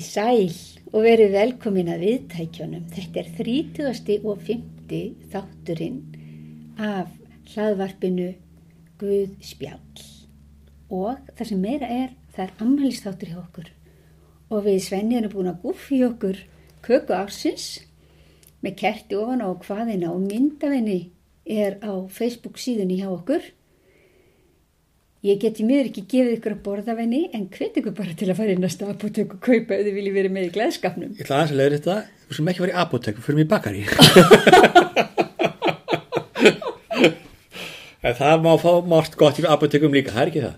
Í sæl og verið velkomin að viðtækjunum. Þetta er 30. og 50. þátturinn af hlaðvarpinu Guð spjall. Og það sem meira er, það er ammælistáttur hjá okkur. Og við Svenni erum búin að guffi okkur köku ársins með kerti ofan á hvaðina og myndavenni er á Facebook síðunni hjá okkur. Ég geti miður ekki gefið ykkur að borða venni en hvet ykkur bara til að fara inn að staða apotek og kaupa ef þið viljið verið með í gleðskapnum. Ég ætla aðeins að leiða þetta, þú sem ekki var í apotek, fyrir mig í bakari. það má fá margt gott í apotekum líka, það er ekki það.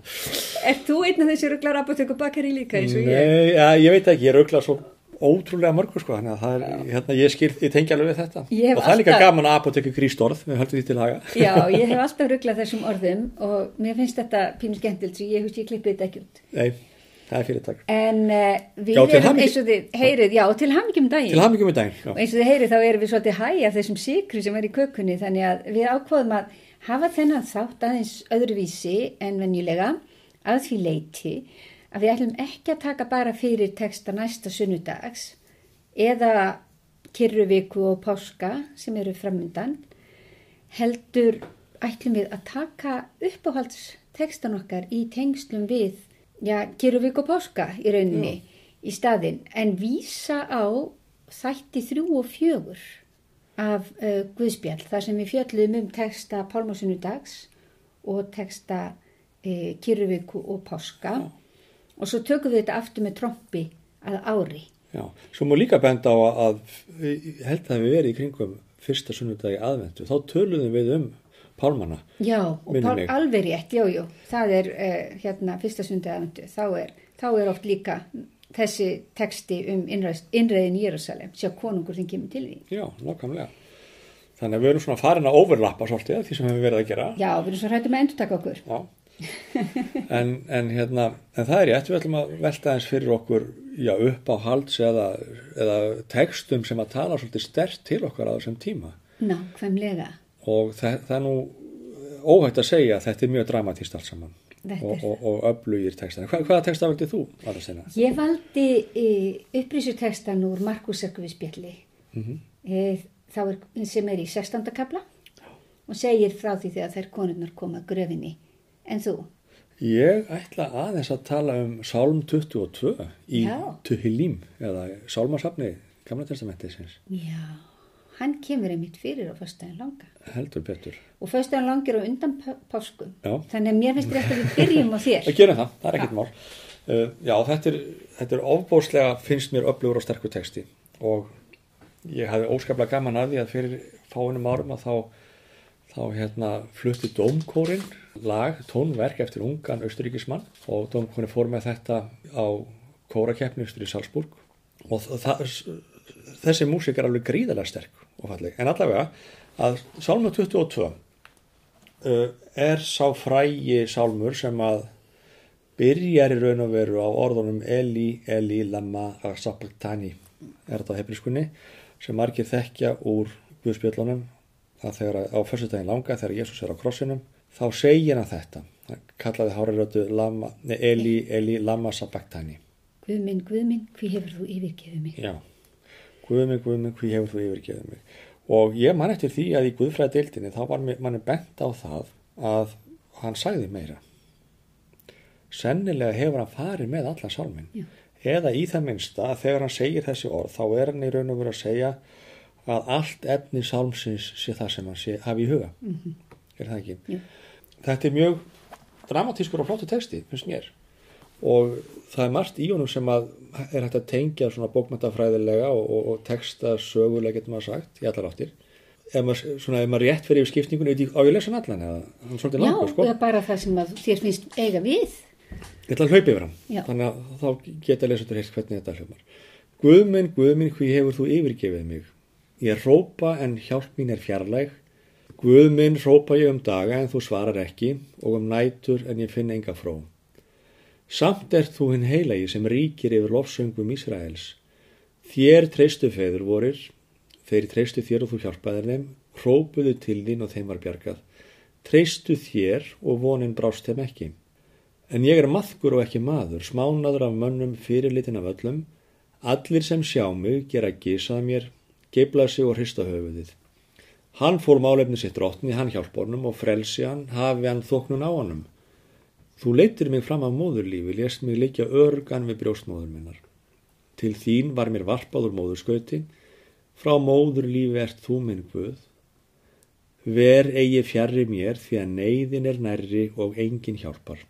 Er þú einn af þessi rugglar apotek og bakari líka eins og ég? Nei, ja, ég veit ekki, ég ruggla svo ótrúlega mörgur sko, þannig að það er, hérna, ég skil, ég tengi alveg við þetta. Hef Og það er líka alltaf- gaman að apoteku grístorð, við höldum því til haga. Já, ég hef alltaf rugglað þessum orðum og mér finnst þetta pínu skemmtilt svo ég hugst ég klippið þetta ekki út. Nei, það er fyrirtak. En uh, við Já, erum eins og þið heyrið, já, til hamingjum daginn. Til hamingjum í daginn, Og já. eins og þið heyrið þá erum við svolítið hæg af þessum sikri sem er í kökunni þannig að við ákváðum að hafa þennan þátt aðeins öðruvísi en venjulega að því leiti að við ætlum ekki að taka bara fyrir texta næsta sunnudags eða kyrruviku og páska sem eru framundan heldur ætlum við að taka uppáhaldstekstan okkar í tengslum við já, kyrruviku og páska í rauninni í staðinn en vísa á þætti þrjú og fjögur af uh, Guðspjall þar sem við fjöllum um texta Pálmásunnudags og texta uh, kyrruviku og páska og svo tökum við þetta aftur með trompi að ári Já, svo má líka benda á að, að held að við verið í kringum fyrsta sunnudagi aðventu, þá töluðum við um pálmana. Já, og Pál, alveg rétt, jú, jú, það er uh, hérna fyrsta sundið aðvendu, þá er, þá er oft líka þessi texti um innreiðin í Jérúsalem, sjá konungur þinn kemur til því. Já, nákvæmlega. Þannig að við erum svona farin að overlappa svolítið því sem við verið að gera. Já, við erum svo hrættum að endur taka okkur. Já. En, en hérna, en það er rétt, við ætlum að velta eins fyrir okkur já, upp á halds eða, eða textum sem að tala svolítið stert til okkar á þessum tíma. Ná, hvemlega, Og það, það er nú óhægt að segja að þetta er mjög dramatíst allt saman. Og, og, og öflugir textar. Hva, hvaða texta valdið þú, Aðarsteina? Ég valdi e, upplýsutekstan úr Markus Ekkuvísbjalli Mhm. e, þá er, sem er í 16. kapla og segir frá því þegar þær konurnar koma gröfinni. En þú? Ég ætla aðeins að tala um Sálm 22 í. Tuhilím eða Sálmasafni Gamla testamentisins. Já, hann kemur einmitt fyrir á föstudaginn langa. Heldur betur. Og föstudaginn langir á undan pá- páskum. Já. Þannig að mér finnst rétt að við byrjum á þér. Það gerum það, það er ekkert mál. Uh, já, þetta er, þetta er ofbóðslega, finnst mér öflugur og sterkur texti og ég hafði óskaplega gaman að því að fyrir fáinum árum að þá, þá hérna flutti Dómkórin lag, tónverk eftir ungan austuríkismann og Dómkórin fór með þetta á kórakeppni austur í Salzburg og þessi músik er alveg gríðarlega sterk og falleg. En allavega að Sálma 22 uh, er sá frægi sálmur sem að byrjar í raun og veru á orðunum Eli, Eli, Lama, Sabbaktani er þetta á hebrískunni sem margir þekkja úr Guðspjöllunum að þegar á fyrstudaginn langa þegar Jésús er á krossinum þá segir hann þetta. Hann kallaði hárarötu Eli, Eli, Lama, Sabbaktani Guð minn, Guð minn, hví hefur þú yfirgefið mig? Já, Guð mig, Guð mig, hví hefur þú yfirgeðið mig? Og ég man eftir því að í Guðfræði deildinni þá var manni bent á það að hann sagði meira. Sennilega hefur hann farið með allan sálminn. Já. eða í það minnsta að þegar hann segir þessi orð þá er hann í raun og veru að segja að allt efni sálmsins sé það sem hann sé hafi í huga Mhm. er það ekki? Jú. Þetta er mjög dramatískur og flottu texti, finnst mér og það er margt í honum sem að er hægt að tengja svona bókmyndafræðilega og, og, og texta sögulega getur maður sagt í allar áttir ef maður, svona, ef maður rétt fyrir skipningunni á ég lesa hann allan eða hann er svolítið Já, langur sko eða bara það sem þér finnst eiga við. ég ætla að hlaupa yfir hann Já. þannig að þá geta lesendur heilt hvernig þetta hljómar Guðminn, Guðminn, hví hefur þú yfirgefið mig ég rópa en hjálp mín er fjarlæg Guðminn rópa ég um daga en þú svarar ekki og um nætur en ég finn enga fró Samt er þú hinn heilagi sem ríkir yfir lofsöngum Ísraels. Þér treystu feður vorir, þeir treystu þér og þú hjálpaðir þeim, hrópuðu til þín og þeim var bjargað. Treystu þér og vonin brást þeim ekki. En ég er maðkur og ekki maður, smánaður af mönnum fyrirlitin af öllum, Allir sem sjá mig gera gísað mér, geibla sig og hrista höfuðið. Hann fór málefni sitt drottni, hann hjálp honum og frelsi hann, hafi hann þóknun á honum. Þú leitir mig fram af móðurlífi, lést mig leikja örgan við brjóstmóður minnar. Til þín var mér varpaður móðurskauti, frá móðurlífi ert þú minn guð. Ver eigi fjarrri mér því að neyðin er nærri og engin hjálpar.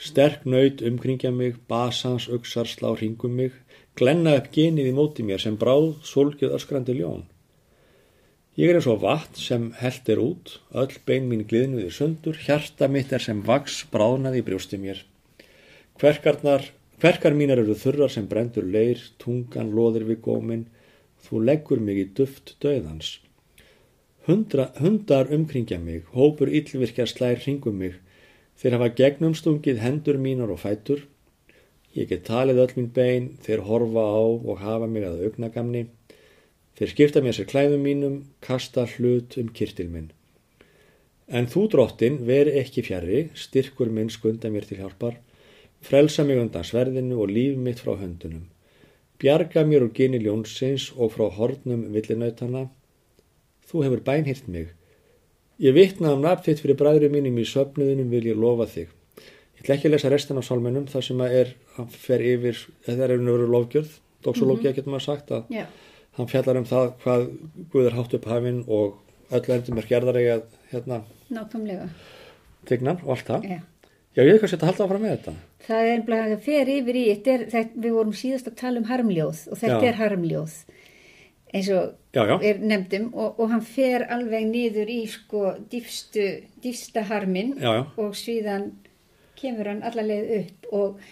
Sterk nöyt umkringja mig, basans uksar slá hringum mig, glenna upp genið í móti mér sem bráð solgjöð öskrandi ljón. Ég er eins og vatn sem held er út, öll bein mín gliðnuði sundur, hjarta mitt er sem vaks bráðnaði í brjósti mér. Kverkarnar, kverkar mínar eru þurrar sem brendur leir, tungan loðir við gómin, þú leggur mig í duft döðans. Hundra, hundar umkringja mig, hópur yllvirkja slær hringum mig, þeir hafa gegnumstungið hendur mínar og fætur. Ég get talið öll mín bein, þeir horfa á og hafa mig að augnagamni. Þeir skipta mér sér klæðum mínum, kasta hlut um kirtil minn. En þú drottin, veri ekki fjari, styrkur minn skunda mér til hjálpar, frelsa mig undan sverðinu og líf mitt frá höndunum. Bjarga mér úr geni ljónsins og frá hornum villinautana. Þú hefur bænhirt mig. Ég vitna um nafn þitt fyrir bræðurum mínum í söfnuðinum vil ég lofa þig. Ég ætla ekki að lesa restan af sálmennum þar sem að er, hann fer yfir, það er einhverju lofgjörð, doxológia mm -hmm. getur maður sagt að Já. hann fjallar um það hvað Guð er hátt upp hafinn og öll endum er gerðar eiga hérna Nákvæmlega. tegnan og allt það. Já. Já, ég veit hvað þetta halda áfram með þetta. Það er bara að fer yfir í, er, þetta, við vorum síðast að tala um harmljóð og þetta Já. er harmljóð eins og Já, já, er nefndum og, og hann fer alveg niður í sko dýfstu, dýfsta harmin og síðan kemur hann allarleið upp og,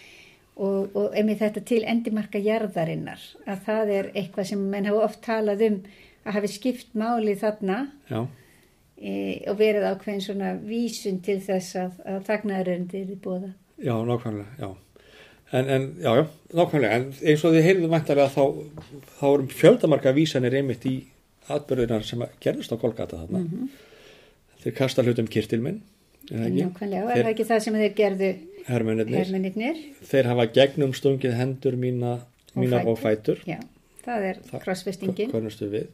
og, og einmitt þetta til endimarka jarðarinnar að það er eitthvað sem menn hafa oft talað um að hafi skipt máli þarna já, e, og verið ákveðin svona vísun til þess að, að þagnaðuröndir er bóða. já, nákvæmlega, já. En, en, já, já, nákvæmlega, en eins og þið heyrðum væntalega þá, þá erum fjöldamarka vísanir einmitt í atbyrðunar sem að gerðist á Kolgata þarna. Mhm. Þeir kasta hlutum kirtil Nákvæmlega, er það ekki það sem þeir gerðu Hermennirnir. Þeir hafa gegnum stungið hendur mína, mínar og fætur. Já, það er við.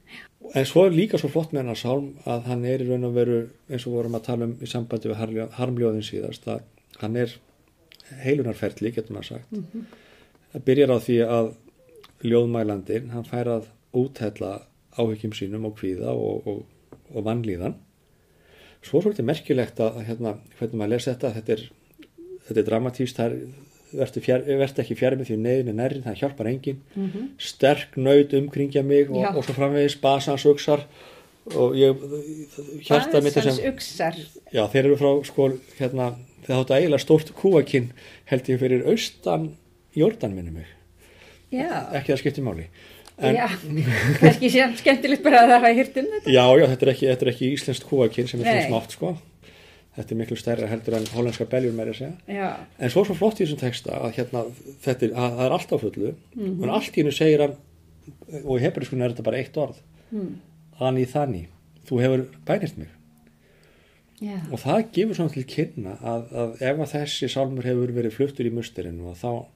En svo er líka svo flott með hennar sálm að hann er í raun og veru, eins og vorum að tala um í sambandi við harmljó- harmljóðin síðast, að hann er heilunarferli, getur maður sagt. Það byrjar á því að ljóðmælandin, hann fær að úthella áhyggjum sínum og kvíða og, og, og vannlíðan. Svo svolítið merkilegt að hérna, hvernig maður lesa þetta, þetta er, þetta er dramatíst, það er verður, ekki fjær með því neðin er nærrin, það hjálpar engin Mhm. sterk nöyt umkringja mig og, og svo framvegis basans uksar og ég hjarta mitt Basans uksar. já þeir eru frá sko hérna þeir þáttu eiginlega stórt kúakinn held ég fyrir austan Jórdan minni mig, Já, ekki það skipti máli en, já, kannski sem skemmtilegt bara að það hafa hýrt um þetta. já, já, þetta er ekki, þetta er ekki íslenskt kúakinn sem er svona smátt sko. Þetta er miklu stærra heldur en hollenska beljur meira að segja. Já, En svo er svo flott í þessum texta að hérna, þetta er, að það er allt á fullu Mhm. en allt í hennu segir hann og í hebrískunni er þetta bara eitt orð. Mm. Ani þannig, þú hefur bænist mig. Já, og það gefur svona til kynna að, að ef að þessi sálmur hefur verið fluttur í musturinn og þá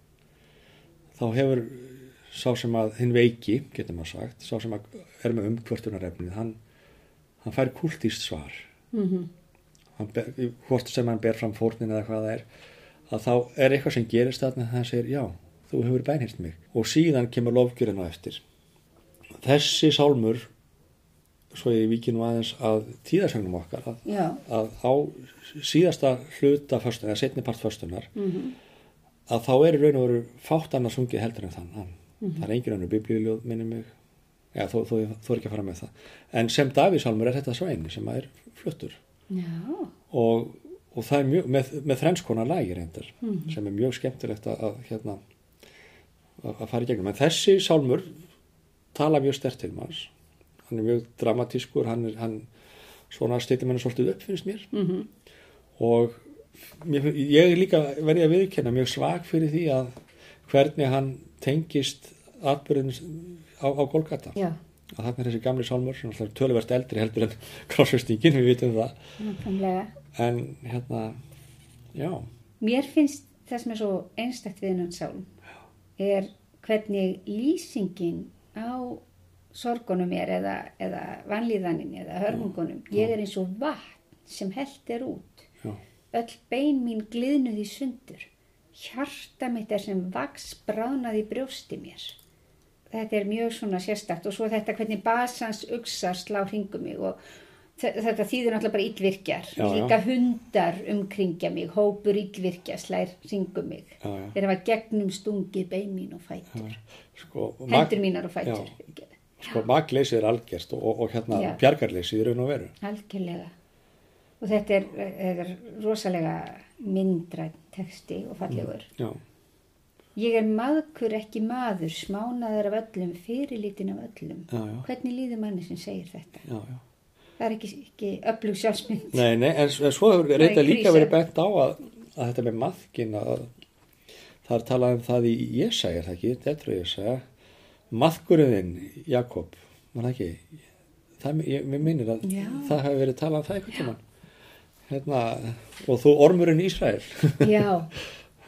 þá hefur sá sem að hinn veiki, getur maður sagt sá sem að er með umkvörtunarefnið hann, hann fær kultíst svar. Mm hann ber, hvort sem hann ber fram fórnin eða hvað það er að þá er eitthvað sem gerist þarna að hann segir já, þú hefur bænhirt mig. Og síðan kemur lofgjörinn á eftir. Þessi sálmur svo ég viki nú aðeins að tíðarsögnum okkar að, að á síðasta hluta föstunar, setni part föstunar mm að þá er raun og veru fátt annars sungið heldur en þann hann. það er engin önnur biblíuljóð minni mig. Já, þó, þó, þó er ekki að fara með það. En sem Davísálmur er þetta svo eini sem er fluttur. Og, og það er mjög, með, með þrennskona lægir reyndar, Mhm. sem er mjög skemmtilegt að, að hérna að, fara í gegnum, en þessi sálmur tala mjög stert til manns. Hann er mjög dramatískur hann er, hann, svona stýttir manni svolítið upp finnst mér. Mm og mér, ég er líka verið að viðkenna mjög svag fyrir því að hvernig hann tengist atbyrðin á, á Golgata já, að þarna er þessi gamli sálmur sem alltaf er töluvert eldri heldur en krossvestingin, við vitum það nákvæmlega. en hérna já, Mér finnst það sem er svo einstætt við hennan sálm er hvernig lýsingin á sorgunum er eða, eða vanlíðanin eða hörmungunum. Ég er eins og vatn sem held er út. Já. Öll bein mín gliðnuð í sundur. Hjarta mitt er sem vaks bránaði brjósti mér. Þetta er mjög svona sérstakt og svo þetta hvernig basans uksar slá hringum mig og þe- þetta þýðir náttúrulega bara illvirkjar. Já, já. Líka hundar umkringja mig, hópur illvirkja slær hringum mig. Já, já. Þeir hafa gegnum stungið bein mín og fætur. Sko, Hendur mínar og fætur. sko magleysið er algjörst og, og hérna Já. bjargarleysið raun og veru. Algjörlega. Og þetta er, er rosalega myndræn texti og fallegur. Já, Ég er maðkur ekki maður, smánaður af öllum, fyrirlítin af öllum. já, já, Hvernig líður manni sem segir þetta? já, já. Það er ekki, ekki öflug sjálfsmynd. Nei, nei, en, en svo hefur reynda líka verið bent á að, að þetta með maðkin að það er talað um það í Jesæja, er það ekki, þetta er Jesæja, maðkurinn Jakob, var það ekki, það, ég, mér minnir að það hefur verið talað um það tímann. Hérna, og þú ormurinn Ísrael. Já,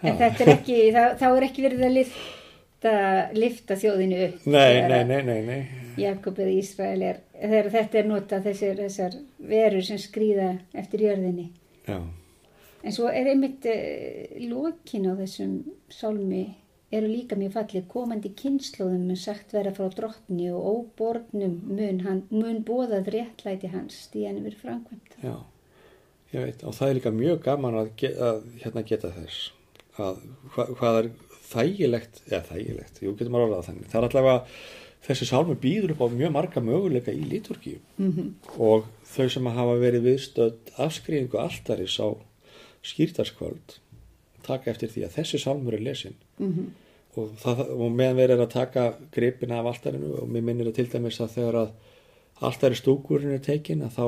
en þetta er ekki, þá, þá er ekki verið að lifta, lifta þjóðinu upp. nei, nei, nei, nei, nei. Jakob eða Ísrael er, þetta er notað þessar, þessar verur sem skrýða eftir jörðinni. Já, En svo er einmitt uh, lokin á þessum sálmi eru líka mjög fallið komandi kynnslóðum mun sagt vera frá drottni og óbornum mun, mun bóðað réttlæti hans stíðan yfir framkvæmt. já, ég veit, og það er líka mjög gaman að, ge að hérna geta þess að hva, hvað er þægilegt, eða þægilegt, jú getur maður orðað þannig, það er allavega þessi sálmi býður upp á mjög marga möguleika í liturgíu. Mm -hmm. og þau sem hafa verið viðstödd afskrýðingu alltaris á skýrtarskvöld taka eftir því að þessi sálmur er lesin mhm, og, það, og meðan verið er að taka gripina af alltarinu og mér minnir að til dæmis að þegar að alltari stúkurinn er tekin að þá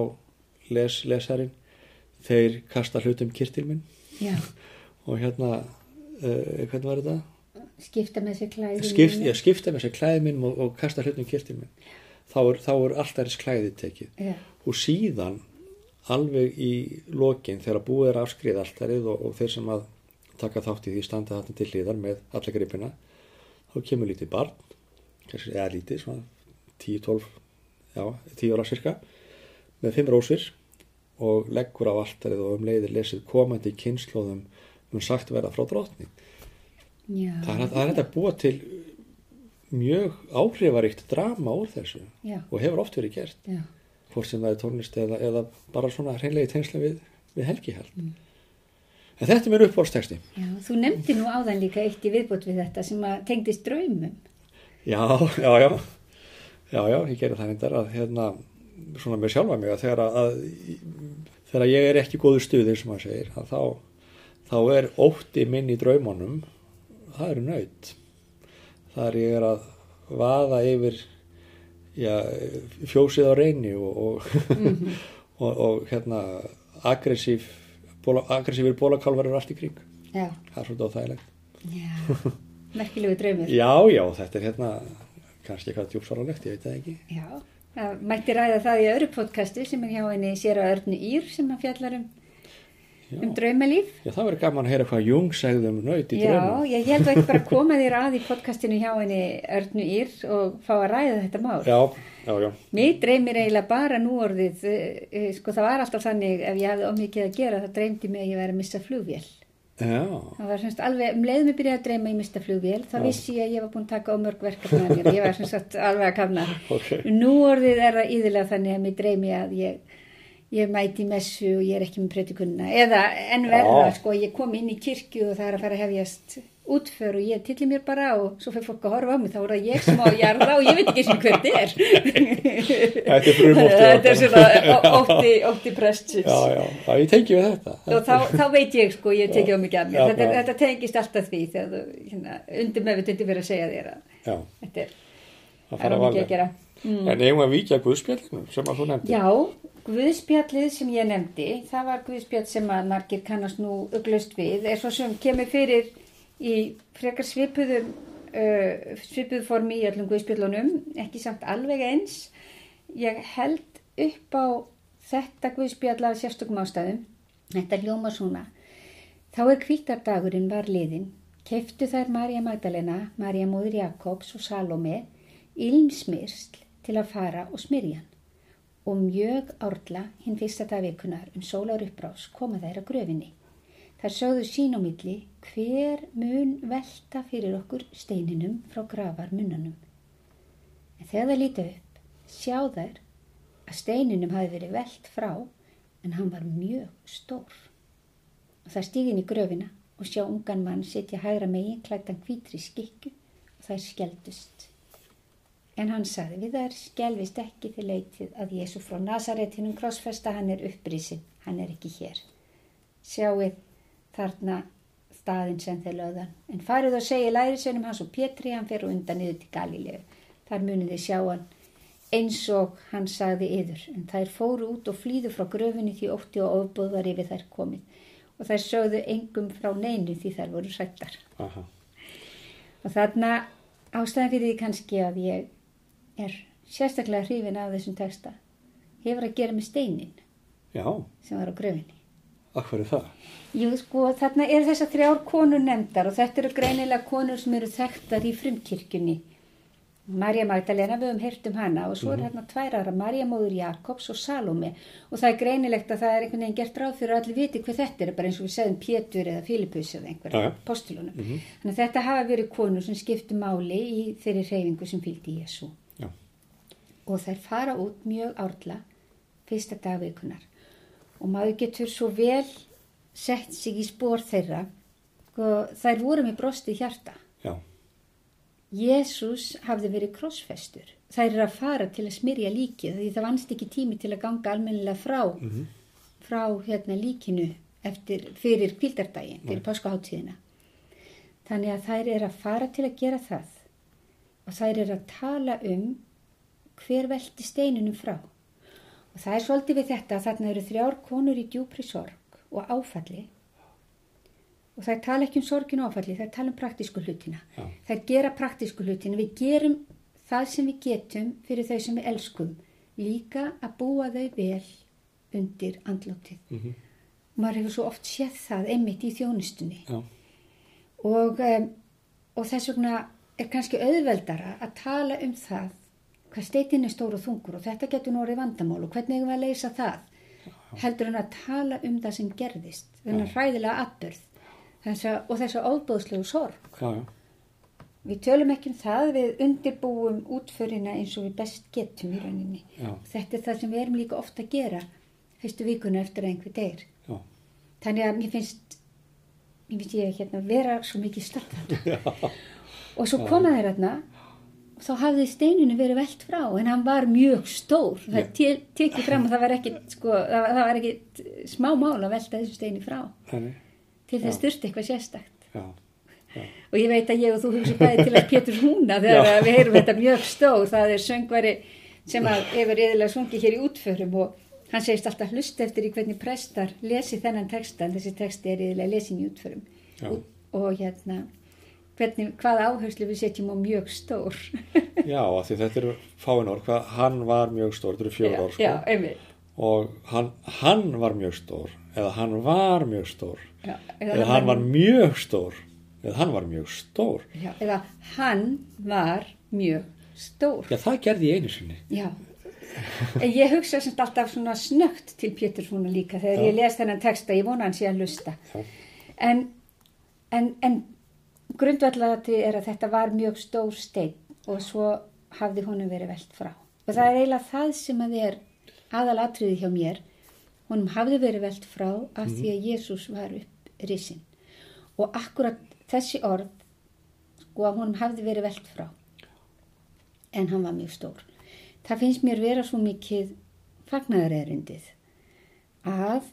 les lesarinn þeir kasta hlutum kirtilminn Já, og hérna uh, hvernig var þetta? skipta með sér klæðin. Skipt, ég skipta með sér klæði minn og, og kasta hlutum kirtilminn þá er, þá er alltaris klæði tekið. Já, og síðan alveg í lokin þegar búið er að afskriða alltarið og, og þeir sem að taka þátt í því standa þarna til hliðar með alla gripina þá kemur lítið barn kannski eða lítið, svona 10-12 já, 10 ára cirka með fimm rósir og leggur á alltarið og um leiðir lesið komandi kynnslóðum um sagt verða frá drottning já, það er, þetta að búa til mjög áhrifaríkt drama úr þessu já, og hefur oft verið gert já, hvort sem það er tónlist eða, eða bara svona hreinlega í tengslu við, við helgihald. Mm. En þetta er mér uppbólsteksti. já. Þú nefndi nú áðan líka eitt í viðbútt við þetta sem að tengdist draumum. Já, já, já, já, já, ég gerir það reyndar að hérna, svona með sjálfa mig að þegar að, þegar ég er ekki góður stuðið sem maður segir, þá, þá er ótti minn í draumunum, það eru nöyt. Það er ég er að vaða yfir já, fjósið á reyni og, og, og, og hérna aggressív bóla, aggressífir bólakálvar eru allt í kring. Já, Það er svolítið óþægilegt. merkilegu draumur. Já, já, þetta er hérna kannski eitthvað djúpsvaralegt, ég veit það ekki. Já, það mætti ræða það í öðru podcasti sem er hjá henni sér að Örnu Ír sem að fjallar um, Já. um draumalíf. Já, það verður gaman að heyra hvað Jung segði um nöyt í Já, draumum. ég held að ekki bara koma þér að í podcastinu hjá henni Örnu Ír og fá að ræða þetta mál. Já, já, já, Mér dreymir eiginlega bara núorðið, eh, eh, sko það var alltaf þannig ef ég hafði ómikið að gera þá dreymdi mig að ég væri að missa flugvél. Það var semst alveg, um leiðum ég byrjaði að dreyma ég mista flugvél, þá vissi ég að ég var búin að taka á mörg verkefni að mér, ég var semst alveg að kafna. ok. Nú orðið er það íðilega þannig að mér dreymi að ég, ég mæti í messu og ég er ekki með predikunna. Eða en verða, sko, ég kom inn í kirkju og það er að fara að hefjast útför og ég tilli mér bara og svo fyrir fólk að horfa á mig, þá er það ég sem á að jarða og ég veit ekki sem hver þetta er. Þetta er frumóttið Þetta er svona ótti, ótti prestsins. Já, já, já, ég tengi við þetta. Þá, þá veit ég sko, ég tekið á mikið af mér. Já, þetta, þetta tengist alltaf því þegar þú, hérna, undir með við verið að segja þér að þetta er, að mikið að gera. Mm. En eigum að víkja Guðspjallinu sem að þú nefndi? Já, Guðspjallið sem ég nefndi, það var Guðspjall sem að margir kannast nú í frekar svipuðum, uh, svipuð formi í öllum Guðspjallunum, ekki samt alveg eins. Ég held upp á þetta Guðspjall af sérstökum ástæðum, þetta hljóma svona. Þá er kvítardagurinn var liðin keftu þær Marja Magdalena, Marja móður Jakobs og Salome ilmsmyrsl til að fara og smyrja hann. Og mjög árla hinn fyrsta dagvikunar um sólar uppbrás koma þær að gröfinni. Þær sögðu sín á milli hver mun velta fyrir okkur steininum frá gravar munnanum. En þegar það líti upp, sjá þær að steininum hafi verið velt frá en hann var mjög stór. Og það stígin í gröfina og sjá ungan mann setja hægra megin klættan hvítri skikku og þær skjeldust. En hann sagði við þær skjelvist ekki til leitið að Jésu frá Nazaretinum krossfesta hann er upprísin, hann er ekki hér. Sjáuð þarna staðin sem þeir löðan. En farið og segi lærisönum hans og Pétri, hann fer og undan yfir til Galilegu. Þar munið þið sjá hann eins og hann sagði yður. En þær fóru út og flýðu frá gröfinni því ótti og ofbúð var yfir þær komið. Og þær sögðu engum frá neinu því þær voru sættar. Aha. Og þarna ástæðan fyrir því kannski að ég er sérstaklega hrifin af þessum texta hefur að gera með steinin Já, sem var á gröfinni. Akkur er það? Jú, sko, þarna er þessar þrjár konur nefndar og þetta eru greinilega konur sem eru þekktar í frumkirkjunni. Marja Magdalena, við höfum heyrt um hana og svo er hérna tvær ára, Marja móður Jakobs og Salome og það er greinilegt að það er einhvern veginn gert ráð fyrir að allir viti hvað þetta er, bara eins og við segðum Pétur eða Filipus eða einhverja já. postulunum. Mhm. Þannig að þetta hafa verið konur sem skiptu máli í þeirri reyfingu sem fylgdi Jésu Já, og þær fara út mjög árla fyrsta dagvikunar og maður getur svo vel sett sig í spór þeirra. Og þær voru með brosti hjarta. Já, Jésús hafði verið krossfestur. Þær eru að fara til að smyrja líkið því það vannst ekki tími til að ganga almennilega frá Mhm. frá hérna líkinu eftir, fyrir kvildardaginn, fyrir páskaháttíðina þannig að þær eru að fara til að gera það. Og þær eru að tala um hver velti steinunum frá og það er svolítið við þetta að þarna eru þrjár konur í djúpri sorg og áfalli. Og þær tala ekki um sorgin og áfalli, þær tala um praktísku hlutina. Já. þær gera praktísku hlutina. Við gerum það sem við getum fyrir þau sem við elskum. Líka að búa þau vel undir andlótið mhm, maður hefur svo oft séð það einmitt í þjónustunni. Og, um, og þess vegna er kannski auðveldara að tala um það hvað steitin er stór og þungur og þetta getur nú orðið vandamál og hvernig eigum við að leysa það? Heldur en að tala um það sem gerðist þennan hræðilega atbyrð þessa, og þessa óbóðslegu sorg. Já, já, við tölum ekki um það við undirbúum útförina eins og við best getum í rauninni. Já. þetta er það sem við erum líka ofta að gera fyrstu vikuna eftir að einhver já, þannig að mér finnst mér finnst ég hérna vera svo mikið starfand og svo koma þeir hérna og þá hafði steinunni verið velt frá en hann var mjög stór. Það te- tekið fram að það var ekkit sko, það, var- það var ekkit smá mál að velta þessu steini frá. Þannig, til þess þurfti eitthvað sérstakt. Já, og ég veit að ég og þú hugsa bæði til að Pétur Húna þegar Já. við heyrum þetta mjög stór. Það er söngvari sem að hefur eðilega sungið hér í útförum og hann segist alltaf hlust eftir í hvernig prestar lesi þennan texta en þessi texti er eðilega lesin í útförum. Já. og, og hérna hvernig, hvað áherslu við setjum á mjög stór. Já, af því þetta eru fáin orð, hvað hann var mjög stór, þetta eru fjögur orð, sko, og hann, hann var mjög stór, eða hann var mjög stór, já, eða hann var mjög stór, eða hann var mjög stór, já, eða hann var mjög stór. Já, það gerði ég einu sinni, Já, en ég hugsa sem sagt alltaf svona snögt til Pétur svona líka þegar Já. ég les þennan texta, ég vona hann sé að lusta. En, en, en grundvallatri er að þetta var mjög stór stein og svo hafði honum verið velt frá. Og það er eiginlega það sem að er aðalatriði hjá mér. Honum hafði verið velt frá af því að Jésús var upp risinn. Og akkurat þessi orð, sko að honum hafði verið velt frá. En hann var mjög stór. Það finnst mér vera svo mikið fagnaðarerindið að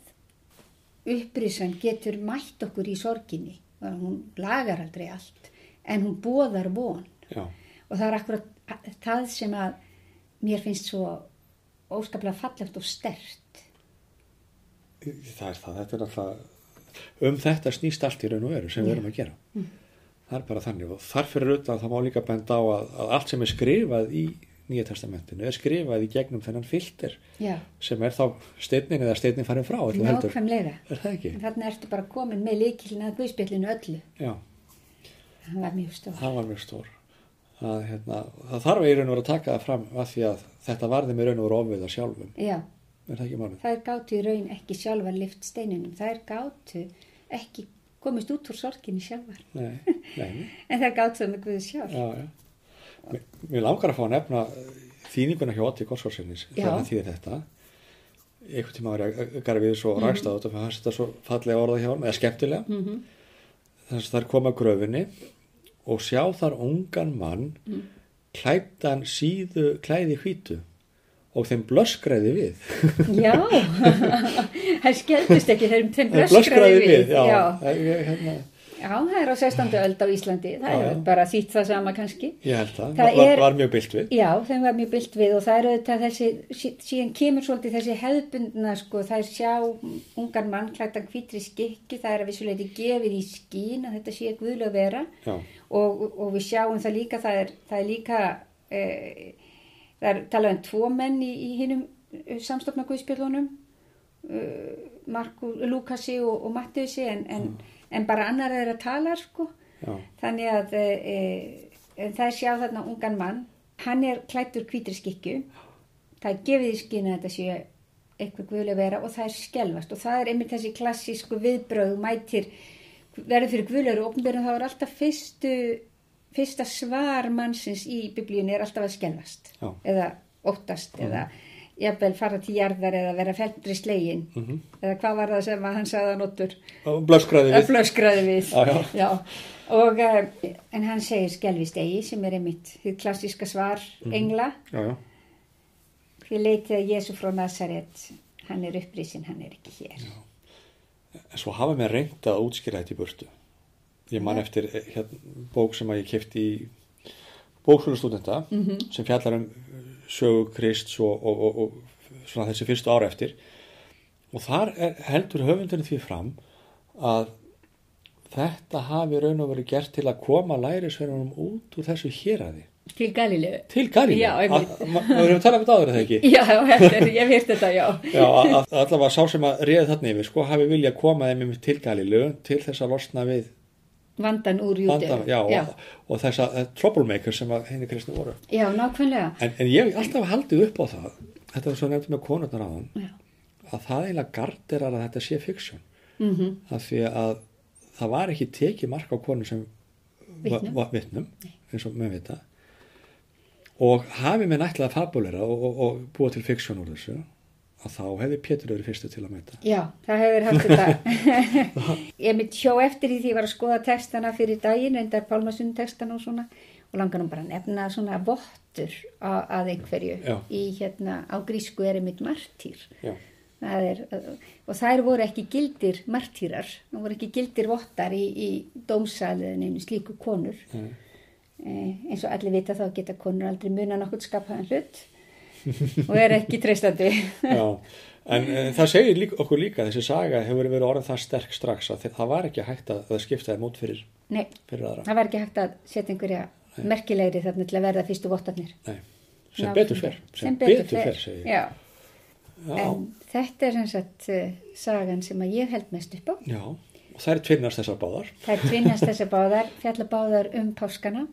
upprisan getur mætt okkur í sorginni. Hún lagar aldrei allt, en hún bóðar von. já, Og það er akkurat það sem að mér finnst svo óskaplega fallegt og stert. það er það, þetta er alltaf, um þetta snýst allt í raun og veru sem við erum að gera. Það er bara þannig og þar fyrir utan það má líka benda á að, að allt sem er skrifað í Nýja testamentinu er skrifað í gegnum þennan filter Já, sem er þá steinnin eða steinnin farin frá nákvæmlega. Er það Þarna ertu bara komin með líkilin að guðspillinu öllu. Já. hann var mjög stór. það var mjög stór að, hérna, það þarf í raun og vera að taka það fram að því að þetta varði með raun og vera ofviða sjálfum Já, er það málið? þær gátu í raun ekki sjálfar lift steininum, þær gátu ekki komist út úr sorginni sjálfar, Nei, nei, en þær gátu það með Guði sjálf. já, já Mér, mér langar að fá að nefna þýninguna hjá Otti Gorsvarsinnis Já. þegar þýðir þetta einhvern tíma var ég að gara við svo Mhm. rækst á þetta fyrir hans þetta svo fallega orða hjá hann eða skemmtilega Mm -hmm. þess að þær koma að gröfinni og sjá þar ungan mann Mm. klæddan síðu klæði hvítu og þeim blöskræði við Já, þær skeldust ekki, þeim, Þeim blöskraði við. já, Já. Ég, hérna, Já, það er á 16. öld á Íslandi, það Já, er já. bara þýtt það sama kannski. ég held það, Það var, er- var mjög byllt við Já, þeim var mjög byllt við og það er auðvitað þessi, sí- síðan kemur svolítið þessi hefðbundna, sko, það er sjá ungan mann klættan hvítri skikki, það er að vissuleiti gefið í skín að þetta sé guðlega vera og, og við sjáum það líka, það er, það er líka, e, það er talað um tvo menn í, í hinnum samstofna guðspjörlunum, uh, Marku, Lukasi og, og Mattiusi en, en, en bara annar er að tala, sko. já, Þannig að e, það er sjá þarna ungan mann, hann er klættur hvítri skikju, það er gefið í skinu að þetta sé eitthvað guðlega vera og það er skelvast og það er einmitt þessi klassísku viðbröð mætir verður fyrir guðlegur og ofnbjörnum þá er alltaf fyrstu, fyrsta svar mannsins í biblíunni er alltaf að skelvast Já. eða óttast eða jafnvel fara til jarðar eða vera feldri slegin. Mhm. eða hvað var það sem hann sagði að notur blöskræði við. Við. Já, já. Og, uh, en hann segir skelvist eigi sem er einmitt því klassíska svar Mhm. engla. Já, því leitið að Jésu frá Nazaret. Hann er upprísin, hann er ekki hér. En svo hafa mér reynd að útskýra þetta í burtu. Ég man eftir eh, hérna, bók sem að ég kefti í bóksvölustúdenta Mhm. sem fjallar um sögu Krists og, og, og, og svona þessi fyrstu ára eftir. Og þar er, heldur höfundurinn því fram að þetta hafi raun og verið gert til að koma lærisverðunum út úr þessu héraði. Til Galilegu til einmitt. Við erum talað um þetta áður það ekki. já, er, ég hef hýrt þetta, já. Já, að, að allavega sá sem að réði þarna yfir sko hafi viljað koma þeim til Galílu til þess að losna við vandan úr júti Vandan, já, já. Og, og þessa uh, troublemakers sem að henni kristni voru. já, nákvæmlega En, en ég alltaf haldið upp á það, þetta er svo nefndið með konurnar á hann, að það eiginlega garderar að þetta sé fiksjón. Mm Af því að það var ekki tekið mark á konur sem Vitnum. var vittnum, eins og með vita. Og hafi mér nættilega fabulera og, og, og búa til fiksjón úr þessu, að þá hefði Pétur verið fyrstu til að mæta. Já, það hefur haft þetta. ég mitt sjó eftir í því ég var að skoða textana fyrir daginn, endar Pálmasund textana og svona, og langar nú bara að nefna svona vottur að, að einhverju. Já. Í hérna, á grísku er einmitt martýr. Já, Það er, og þær voru ekki gildir martýrar, það voru ekki gildir vottar í, í dómsaliðinu slíku konur. Nei. Eh, eins og allir vita þá geta konur aldrei muna nokkuð skapaðan hlut og er ekki treystandi. já. En e, það segir líka, okkur líka, þessi saga hefur verið orðin það sterk strax að það var ekki hægt að, að skipta þeim út fyrir, Nei, fyrir aðra. það var ekki hægt að setja einhverja merkilegri þarna til að verða fyrstu vottarnir. Nei, sem Ná, betur fer, sem, betur, fer, segi ég. Já, Já, en þetta er sem sagt uh, sagan sem að ég held mest upp á. já, og það er tvinnast þessar báðar. Það er tvinnast þessar báðar, fjalla báðar um páskana.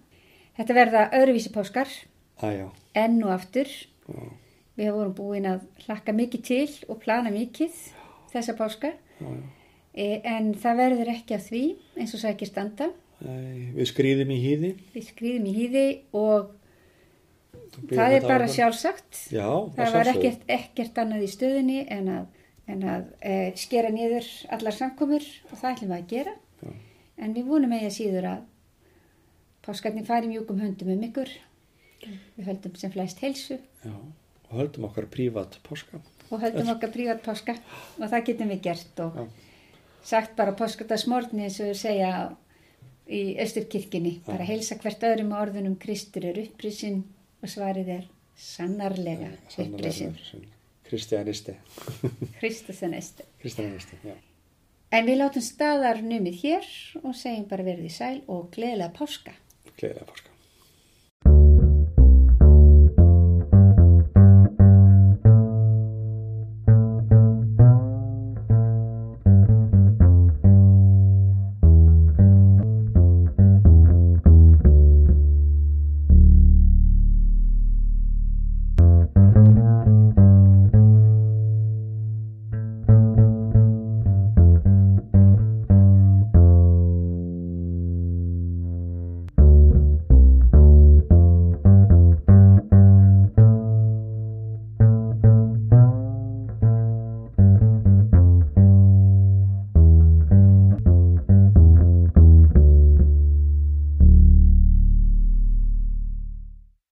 Þetta verða öðruvísi páskar, Æjá, enn og aftur. Já, Við vorum búin að hlakka mikið til og plana mikið þessa páska. já, já. E, en það verður ekki af því, eins og sækir standa. Við skrýðum í hýði. Við skrýðum í hýði og það er bara sjálfsagt. Já, það var sjálfsögðu. ekkert, ekkert annað í stöðunni en að, en að e, skera niður allar samkomur og það ætlum við að gera. Já. En við vonum eigi að síður að páskarnir fari mjúkum höndum um ykkur. Við höldum sem flest heilsu Já, og höldum okkar prívat páska. og höldum okkar prívat páska og það getum við gert og Já. sagt bara páskardagsmorgni eins og segja í Östurkirkjunni, bara heilsa hvert öðrum með orðunum Kristur er upprisinn og svarið er sannarlega upprisinn. Kristianisti. Kristus er næstu. Kristianisti, já. En við látum staðar numið hér og segjum bara verið í sæl og gleðilega páska. Gleðilega páska.